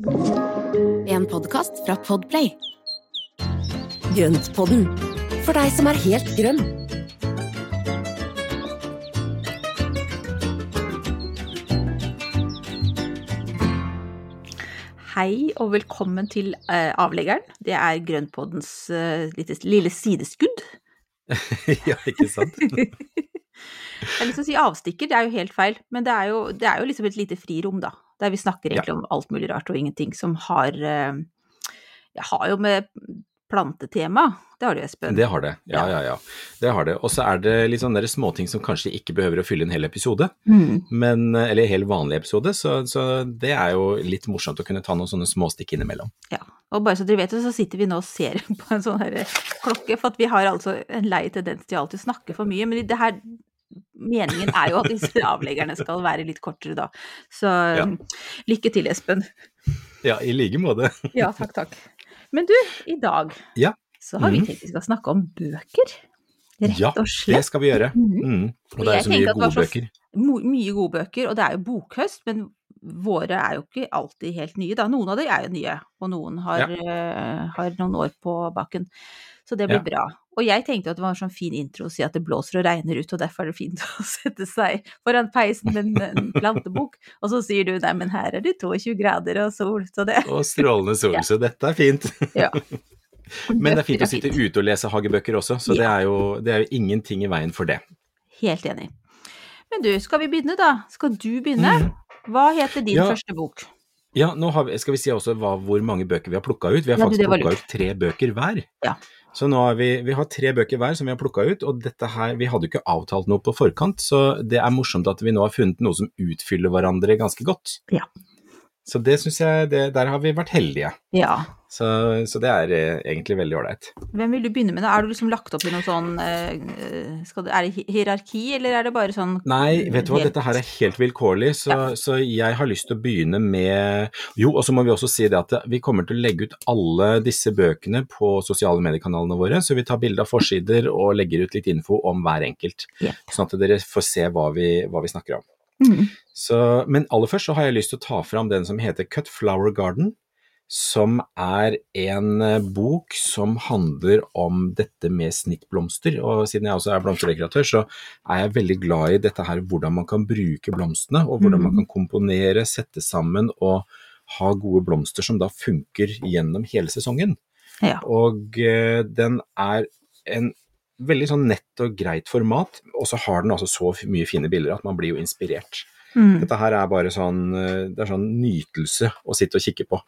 En podkast fra Podplay. Grøntpodden, for deg som er helt grønn. Hei og velkommen til uh, avleggeren. Det er Grønnpoddens uh, lille, lille sideskudd. ja, ikke sant? Jeg har lyst til å si avstikker, det er jo helt feil, men det er jo, det er jo liksom et lite frirom, da. Der vi snakker egentlig om alt mulig rart og ingenting som har eh, Jeg har jo med plantetema, det har du Espen. Det har det, ja ja ja. Det har det. Og så er det litt sånne småting som kanskje ikke behøver å fylle en hel episode, Mm. men, eller en hel vanlig episode, så, så det er jo litt morsomt å kunne ta noen sånne småstikk innimellom. Ja. Og bare så dere vet det, så sitter vi nå og ser på en sånn her klokke, for at vi har altså en lei tendens til alltid å snakke for mye. Men det her Meningen er jo at disse avleggerne skal være litt kortere da. Så Ja. lykke til, Espen. Ja, i like måte. Ja, takk, takk. Men du, i dag Ja. så har vi Mhm. tenkt vi skal snakke om bøker. Rett Ja, og Det skal vi gjøre. Mm. Og det er jo så mye gode bøker. Mye gode bøker, og det er jo bokhøst, men våre er jo ikke alltid helt nye, da. Noen av dem er jo nye, og noen har, eh, har noen år på baken. Så det blir Ja. bra. Og jeg tenkte at det var en sånn fin intro å si at det blåser og regner ut, og derfor er det fint å sette seg foran peisen med en, plantebok, og så sier du nei, men her er det 22 grader og sol, så det Og strålende sol, så dette er fint. Ja. Men det er fint å sitte ute og lese hagebøker også, så det er, jo, det er jo ingenting i veien for det. Helt enig. Men du, skal vi begynne da? Skal du begynne? Hva heter din. Ja. første bok? Ja, nå har vi, skal vi si også hva, hvor mange bøker vi har plukka ut. Vi har Ja, faktisk plukka ut tre bøker hver. Ja. Så nå har vi, vi har tre bøker hver som vi har plukka ut, og dette her, vi hadde jo ikke avtalt noe på forkant, så det er morsomt at vi nå har funnet noe som utfyller hverandre ganske godt. Ja. Så det syns jeg, det, der har vi vært heldige. Ja. Så, så det er eh, egentlig veldig ålreit. Hvem vil du begynne med? da? Er du liksom lagt opp i noe sånn eh, det, Er det hierarki, eller er det bare sånn Nei, vet du hva, Helt- dette her er helt vilkårlig, så, Ja. så jeg har lyst til å begynne med Jo, og så må vi også si det at vi kommer til å legge ut alle disse bøkene på sosiale mediekanalene våre, så vi tar bilde av forsider og legger ut litt info om hver enkelt, Ja. sånn at dere får se hva vi, hva vi snakker om. Mm. Så, men aller først så har jeg lyst til å ta fram den som heter Cut Flower Garden, som er en eh, bok som handler om dette med snittblomster. Og siden jeg også er blomsterdekoratør, så er jeg veldig glad i dette her, hvordan man kan bruke blomstene, og hvordan man Mhm. kan komponere, sette sammen og ha gode blomster som da funker gjennom hele sesongen. Ja. Og eh, den er en veldig sånn nett og greit format, og så har den altså så mye fine bilder at man blir jo inspirert. Mm. Dette her er bare sånn, eh, det er sånn nytelse å sitte og kikke på.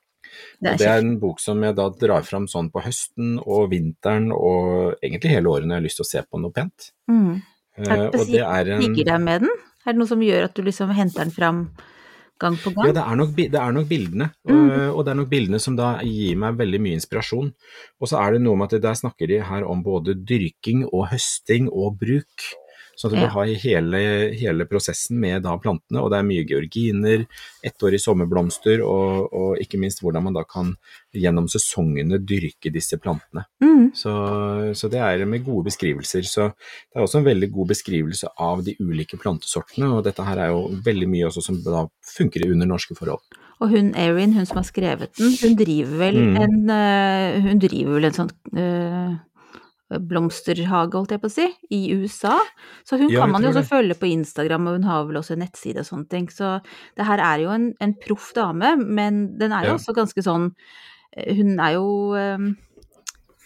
Det er det er en bok som jeg da drar fram sånn på høsten og vinteren og egentlig hele året når jeg har lyst til å se på noe pent. Mm. Eh, Er det en Ligger deg med den? Er det noe som gjør at du liksom henter den fram gang på gang? Ja, det er nok, det er nok bildene, Mm. og, og det er nok bildene som da gir meg veldig mye inspirasjon. Og så er det noe med at der snakker de her om både dyrking og høsting og bruk. Sånn at du Ja. har hele, hele prosessen med da plantene, og det er mye georginer, ettårige sommerblomster, og, og ikke minst hvordan man da kan gjennom sesongene dyrke disse plantene. Mm. Så, så det er med gode beskrivelser. Så det er også en veldig god beskrivelse av de ulike plantesortene, og dette her er jo veldig mye også som da funker under norske forhold. Og hun Erin, hun som har skrevet den, hun driver vel Mm. en eh, Hun driver vel en sånn eh, blomsterhage, holdt jeg på å si, i USA. Så hun Ja, kan man jo også også følge på Instagram, og hun har vel også en nettside og sånne ting. Så det her er jo en, en proff dame, men den er jo Ja. også ganske sånn eh, Hun er jo um,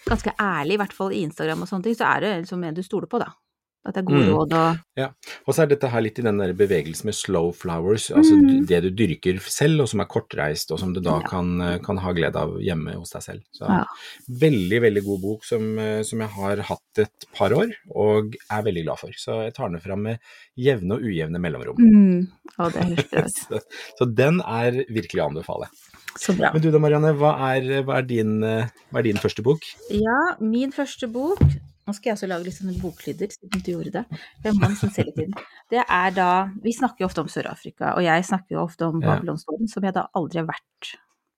ganske ærlig, i hvert fall i Instagram og sånne ting, så er det liksom en du stoler på, da. At det er gode Mm. råd og Og så er dette her litt i den der bevegelsen med slow flowers, altså Mm. det du dyrker selv, og som er kortreist, og som du da Ja. kan, eh, kan ha glede av hjemme hos deg selv. Så Ja. veldig, veldig god bok som, eh, som jeg har hatt et par år, og er veldig glad for. Så jeg tar den fram med jevne og ujevne mellomrom. mm. Og det høres bra ut. Så, så den er virkelig å anbefale. Så bra. Men du da, Marianne, hva er, hva er, din, eh, hva er din første bok? Ja, min første bok Nå skal jeg også lage litt sånne boklyder, siden du gjorde det. Litt. Det er da Vi snakker jo ofte om Sør-Afrika, og jeg snakker jo ofte om Ja. Som jeg da aldri har vært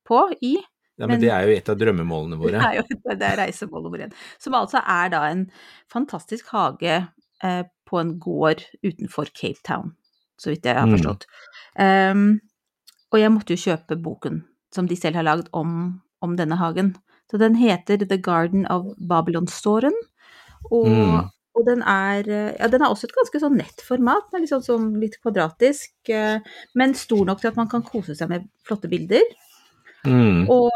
på i. Ja, Men- men, det er jo et av drømmemålene våre. Det er jo det er reisemålet vårt. Som altså er da en fantastisk hage eh, på en gård utenfor Cape Town, så vidt jeg har Mm. forstått. Ehm, og jeg måtte jo kjøpe boken som de selv har lagd om, om denne hagen. Så den heter The Garden of Babylonstoren, og, Mm. og den er Ja, den er også et ganske sånn nett format, den er litt sånn, sånn litt kvadratisk, eh, men stor nok til at man kan kose seg med flotte bilder. Mm. Og,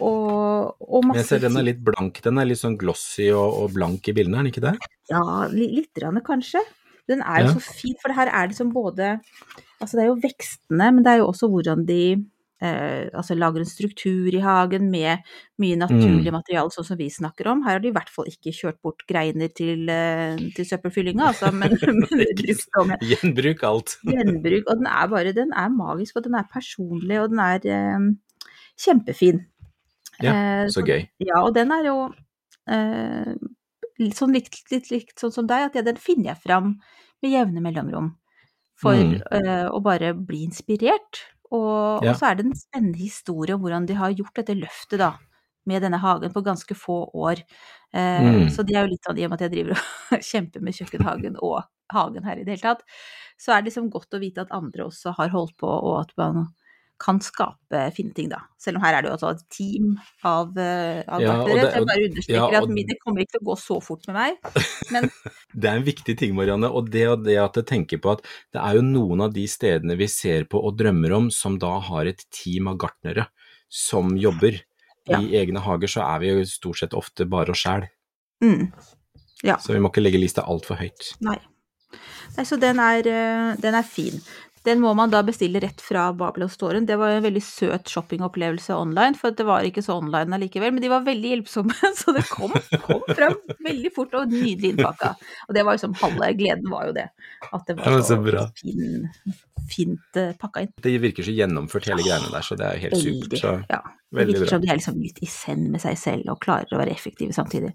og, og masse jeg ser den er litt blank, den er litt sånn glossy og, blank i bildene, er den ikke det? Ja, li, litt grann kanskje. Den er jo Ja. så fin, for det her er liksom både Altså det er jo vekstene, men det er jo også hvordan de eh, altså lager en struktur i hagen med mye naturlig Mm. materiale, sånn som vi snakker om. Her har de i hvert fall ikke kjørt bort greiner til, eh, til søppelfyllinga, altså, men, men Gjenbruk alt. gjenbruk. Og den er bare Den er magisk, og den er personlig, og den er eh, kjempefin. Ja, Eh, Så gøy. ja, og den er jo eh, litt sånn litt, litt likt sånn som deg, at ja, den finner jeg fram med jevne mellomrom for Mm. eh, å bare bli inspirert. Og, Ja. og så er det en spennende historie om hvordan de har gjort dette løftet, da, med denne hagen på ganske få år. Eh, Mm. Så det er jo litt sånn, i og med at jeg driver og kjemper med kjøkkenhagen og hagen her i det hele tatt, så er det liksom godt å vite at andre også har holdt på, og at man kan skape fine ting, da. Selv om her er det jo altså et team av, eh, av Ja, så jeg bare understreker ja, og- at det kommer ikke til å gå så fort med meg. Men Det er en viktig ting, Marianne. Og det, og det at jeg tenker på at det er jo noen av de stedene vi ser på og drømmer om, som da har et team av gartnere som jobber. Ja. I egne hager så er vi jo stort sett ofte bare oss sjæl, mm, ja. så vi må ikke legge lista altfor høyt. Nei. Nei, så den er, eh, den er fin. Den må man da bestille rett fra Babylon Storen. Det var en veldig søt shoppingopplevelse online, for det var ikke så online allikevel. Men de var veldig hjelpsomme, så det kom, kom fram veldig fort og nydelig innpakka. Og det var liksom halve gleden var jo det. At det var så, så fin, fint uh, pakka inn. Det virker så gjennomført hele greiene der, så det er jo helt supert. Så Ja. Det virker bra. som de er liksom litt i send med seg selv og klarer å være effektive samtidig.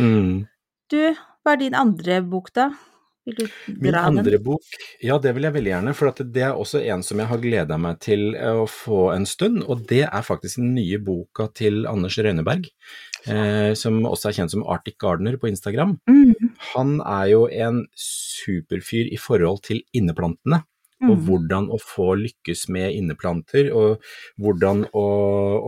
Mm. Du, hva er din andre bok, da? Vil du Min den? andre bok, ja det vil jeg veldig gjerne, for at det er også en som jeg har gleda meg til eh, å få en stund, og det er faktisk den nye boka til Anders Røyneberg, eh, som også er kjent som Arctic Gardener på Instagram. Mm, Han er jo en superfyr i forhold til inneplantene, og mm. hvordan å få lykkes med inneplanter, og hvordan å,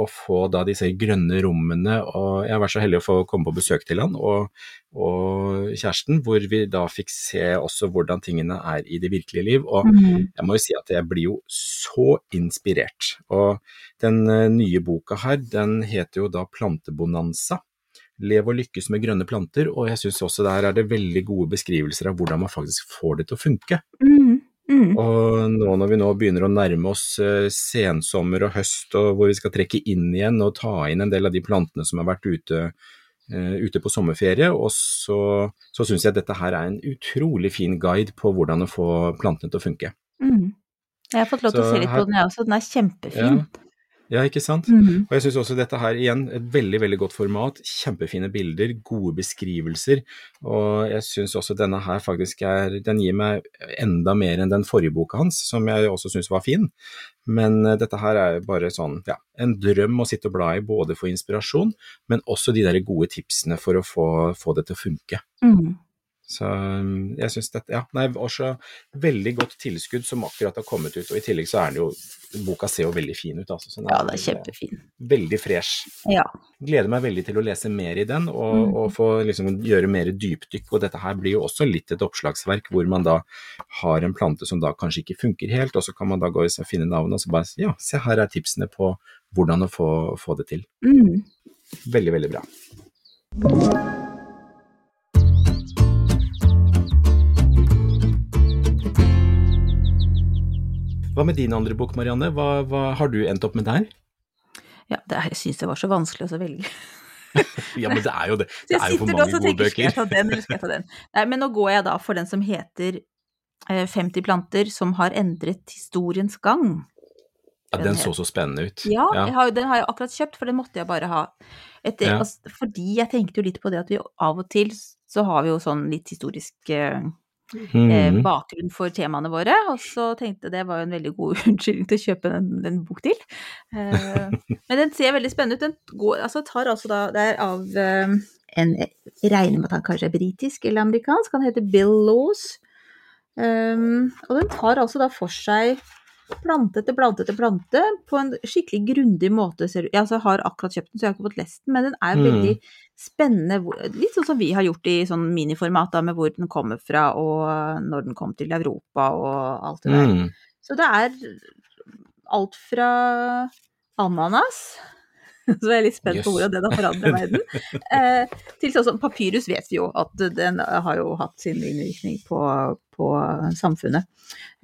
å få da disse grønne rommene, og jeg har vært så heldig å få komme på besøk til han, og, og kjæresten, hvor vi da fikk se også hvordan tingene er i det virkelige liv, og Mm. jeg må jo si at jeg blir jo så inspirert. Og den eh, nye boka her, den heter jo da Plantebonanza. Lev og lykkes med grønne planter, og jeg syns også der er det veldig gode beskrivelser av hvordan man faktisk får det til å funke. Mm, mm. Og nå når vi nå begynner å nærme oss eh, sensommer og høst, og hvor vi skal trekke inn igjen og ta inn en del av de plantene som har vært ute, eh, ute på sommerferie, og så, så syns jeg dette her er en utrolig fin guide på hvordan å få plantene til å funke. Mm. Jeg har fått lov til å se litt her- på den, jeg også. Den er kjempefin. Ja, ikke sant? Mhm. Og jeg syns også dette her igjen, et veldig veldig godt format, kjempefine bilder, gode beskrivelser. Og jeg syns også denne her faktisk er Den gir meg enda mer enn den forrige boka hans, som jeg også syns var fin. Men eh, dette her er bare sånn, ja, en drøm å sitte og bla i, både for inspirasjon, men også de der gode tipsene for å få, få det til å funke. Mm. Så um, jeg syns dette Ja, nei, også veldig godt tilskudd som akkurat har kommet ut, og i tillegg så er den jo Boka ser jo veldig fin ut, altså. Så den Ja, det er kjempefin. Veldig fresh. Ja. Gleder meg veldig til å lese mer i den, og, Mm. og få liksom gjøre mer dypdykk. Og dette her blir jo også litt et oppslagsverk, hvor man da har en plante som da kanskje ikke funker helt, og så kan man da gå og finne navnet og så bare ja, se her er tipsene på hvordan å få, få det til. Mm. Veldig, veldig bra. Hva med din andre bok, Marianne? Hva, hva har du endt opp med der? ja det, jeg syns det var så vanskelig å velge. Ja, men det er jo det. Det er jo for mange gode tenker, skal jeg ta den, eller skal jeg ta den? Nei, men nå går jeg da for den som heter eh, 50 planter som har endret historiens gang. Ja, den så så spennende ut. Ja, har, den har jeg akkurat kjøpt, for den måtte jeg bare ha. Etter, Ja. altså, fordi jeg tenkte jo litt på det at vi av og til så har vi jo sånn litt historisk eh, eh, Mhm. bakgrunn for temaene våre, og så tenkte jeg det var jo en veldig god unnskyldning til å kjøpe en, en bok til. Eh, men den ser veldig spennende ut. Den går, altså, tar altså da, det er av eh, en Jeg regner med at han kanskje er britisk eller amerikansk, han heter Bill Laws. Um, og den tar altså da for seg plante etter plante etter plante på en skikkelig grundig måte. Jeg altså, har akkurat kjøpt den, så jeg har ikke fått lest den, men den er Mm. Spennende. Litt sånn som vi har gjort i sånn miniformat, da, med hvor den kommer fra og når den kom til Europa og alt det der. Mm. Så det er alt fra ananas så jeg er litt spent på hvordan den har forandret verden. Eh, til sånn som papyrus vet vi jo at den har jo hatt sin innvirkning på, på samfunnet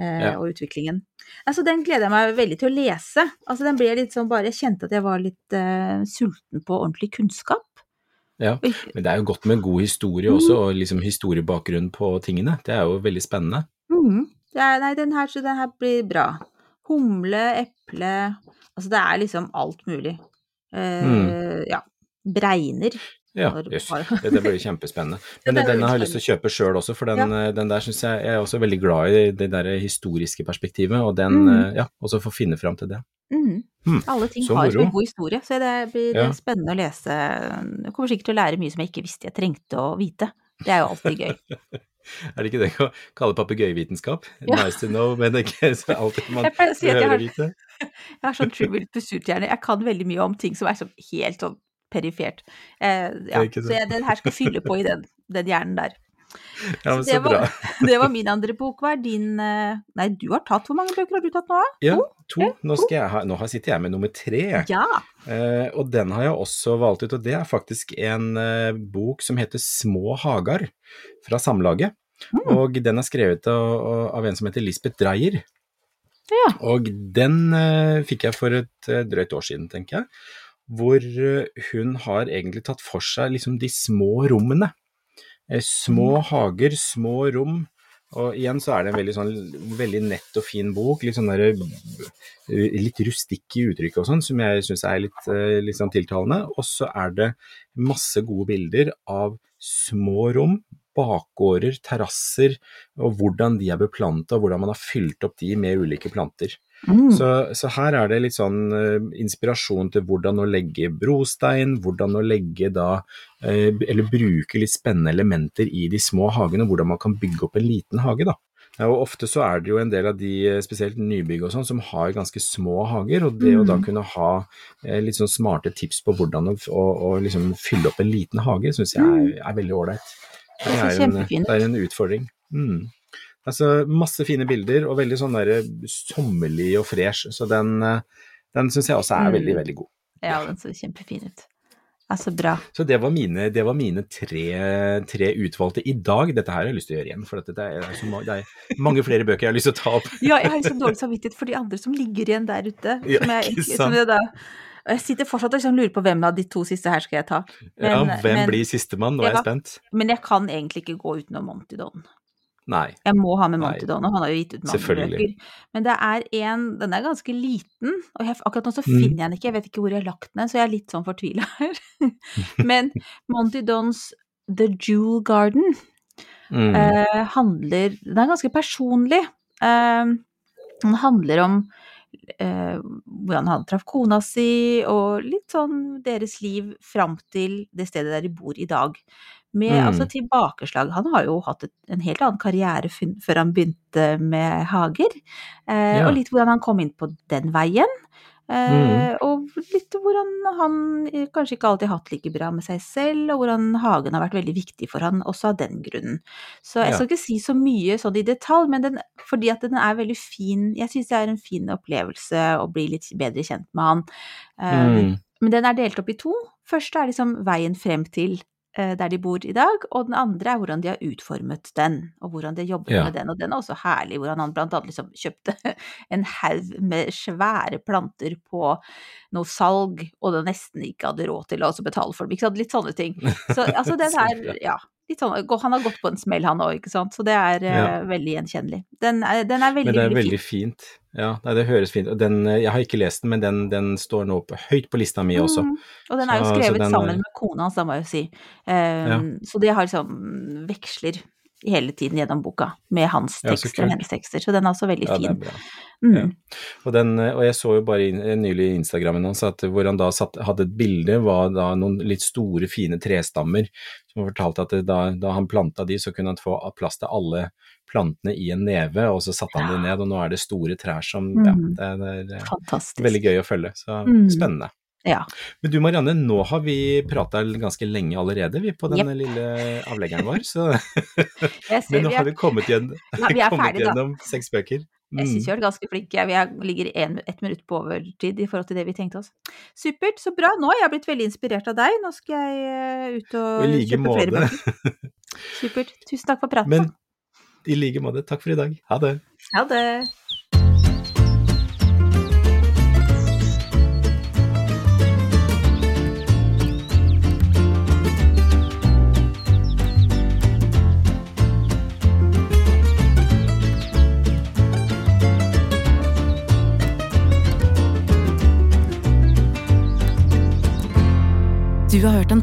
eh, Ja. og utviklingen. Altså den gleder jeg meg veldig til å lese. Altså den ble litt sånn bare Jeg kjente at jeg var litt eh, sulten på ordentlig kunnskap. Ja, men det er jo godt med god historie også, og liksom historiebakgrunn på tingene. Det er jo veldig spennende. Mm. er, nei, den her, så den her blir bra. Humle, eple Altså det er liksom alt mulig. Eh, Ja. Bregner. Ja, jøss. Det, det blir kjempespennende. Men den, den har jeg lyst til å kjøpe sjøl også, for den, ja. den der syns jeg Jeg er også veldig glad i det der historiske perspektivet, og den Mm. eh, Ja, også få finne fram til det. Mhm. Mm. Alle ting så har en god historie, så det blir Ja. spennende å lese. Jeg kommer sikkert til å lære mye som jeg ikke visste jeg trengte å vite. Det er jo alltid gøy. Er det ikke det å kalle papegøyevitenskap? Ja. Nice to know, men det er ikke så alltid man hører si å vite. jeg har sånn trivial pursuit-hjerne. Jeg kan veldig mye om ting som er sånn helt sånn perifert. Eh, ja. Så jeg, den her skal fylle på i den, den hjernen der. Ja, men Så det så bra. var, det var min andre bok. Hva er din eh, Nei, du har tatt Hvor mange bøker har du tatt nå? Ja, to. Nå, jeg ha, nå sitter jeg med nummer tre. Ja. Eh, og den har jeg også valgt ut, og det er faktisk en eh, bok som heter Små hagar, fra Samlaget. Mm. Og den er skrevet av, av en som heter Lisbeth Dreyer. Ja. Og den eh, fikk jeg for et eh, drøyt år siden, tenker jeg. Hvor eh, hun har egentlig tatt for seg liksom de små rommene. Eh, små hager, små rom. Og igjen så er det en veldig sånn veldig nett og fin bok. Litt sånn der, litt rustikk i uttrykket og sånn, som jeg syns er litt, eh, litt sånn tiltalende. Og så er det masse gode bilder av små rom, bakgårder, terrasser, og hvordan de er beplanta, og hvordan man har fylt opp de med ulike planter. Mm. Så, så her er det litt sånn eh, inspirasjon til hvordan å legge brostein, hvordan å legge da eh, Eller bruke litt spennende elementer i de små hagene, hvordan man kan bygge opp en liten hage, da. Ja, og ofte så er det jo en del av de, eh, spesielt nybygg og sånn, som har ganske små hager, og det å da Mm. kunne ha eh, litt sånn smarte tips på hvordan å, å, å liksom fylle opp en liten hage, syns jeg er, er veldig ålreit. Det, det er en utfordring. Mm. Altså, masse fine bilder, og veldig sånn der sommerlig og fresh, så den, eh, den syns jeg også er Mm. veldig, veldig god. Ja, den så kjempefin ut. Altså, bra. Så det var mine, det var mine tre, tre utvalgte i dag. Dette her har jeg lyst til å gjøre igjen, for det, er så, det er mange flere bøker jeg har lyst til å ta opp. Ja, jeg har liksom dårlig samvittighet for de andre som ligger igjen der ute. Ja, som jeg, ikke sant? jeg, da, og jeg sitter fortsatt og liksom lurer på hvem av de to siste her skal jeg ta. ja, hvem men- blir sistemann? Nå er jeg spent. Men jeg kan egentlig ikke gå utenom Monty Don. Nei. Jeg må ha med Monty Don, og han har jo gitt ut mange bøker. Men det er en Den er ganske liten, og jeg, akkurat nå så Mm. finner jeg den ikke. Jeg vet ikke hvor jeg har lagt den, så jeg er litt sånn fortvila her. Men Monty Dons The Jewel Garden Mm. eh, handler Den er ganske personlig. Eh, den handler om eh, hvordan han traff kona si, og litt sånn deres liv fram til det stedet der de bor i dag. Med Mm. altså tilbakeslag. Han har jo hatt et, en helt annen karriere før han begynte med hager. Eh, Ja. Og litt hvordan han kom inn på den veien. Eh, Og litt hvordan han kanskje ikke alltid har hatt like bra med seg selv, og hvordan hagen har vært veldig viktig for han også av den grunnen. Så jeg skal ikke si så mye sånn i detalj, men den, fordi at den er veldig fin Jeg syns det er en fin opplevelse å bli litt bedre kjent med han. Eh, Mm. Men den er delt opp i to. Første er liksom veien frem til der de bor i dag, og den andre er hvordan de har utformet den, og hvordan de jobber Ja. med den. Og den er også herlig, hvordan han blant annet liksom kjøpte en haug med svære planter på noe salg, og det nesten ikke hadde råd til å betale for dem. Ikke sant? Litt sånne ting. Så altså den Så er, ja. Sånn, han har gått på en smell, han òg, ikke sant. Så det er eh, Ja. veldig gjenkjennelig. Den er, den er veldig, Men det er veldig fint. fint. Ja, nei, det høres fint ut. Eh, Jeg har ikke lest den, men den, den står nå på, høyt på lista mi også. Mm. Og den er jo Så- så skrevet den sammen med kona hans, da må jeg jo si. Um, Så det har liksom veksler hele tiden gjennom boka, med hans Ja, tekster og hennes tekster. Så den er også veldig Ja, er fin. Mm. Ja. Og, den, og jeg så jo bare nylig i Instagrammen hans at hvor han da satt, hadde et bilde, var da noen litt store, fine trestammer, som fortalte at da, da han planta de, så kunne han få plass til alle plantene i en neve, og så satte han Ja. det ned, og nå er det store trær som Mm. Ja, det, det er Fantastisk. veldig gøy å følge. Så Mm. spennende. Ja. Men du Marianne, nå har vi prata ganske lenge allerede, vi på denne lille avleggeren vår. Så Men nå har er, vi kommet, igjen, Ja, vi er kommet ferdig, da. seks bøker. jeg syns Mm. vi har vært ganske flinke. Vi er, ligger en, ett minutt på overtid i forhold til det vi tenkte oss. Supert, så bra. Nå har jeg blitt veldig inspirert av deg. Nå skal jeg eh, ut og like kjøpe flere bøker. Supert. Tusen takk for praten. Men i like måte, takk for i dag. Ha det. Ha det.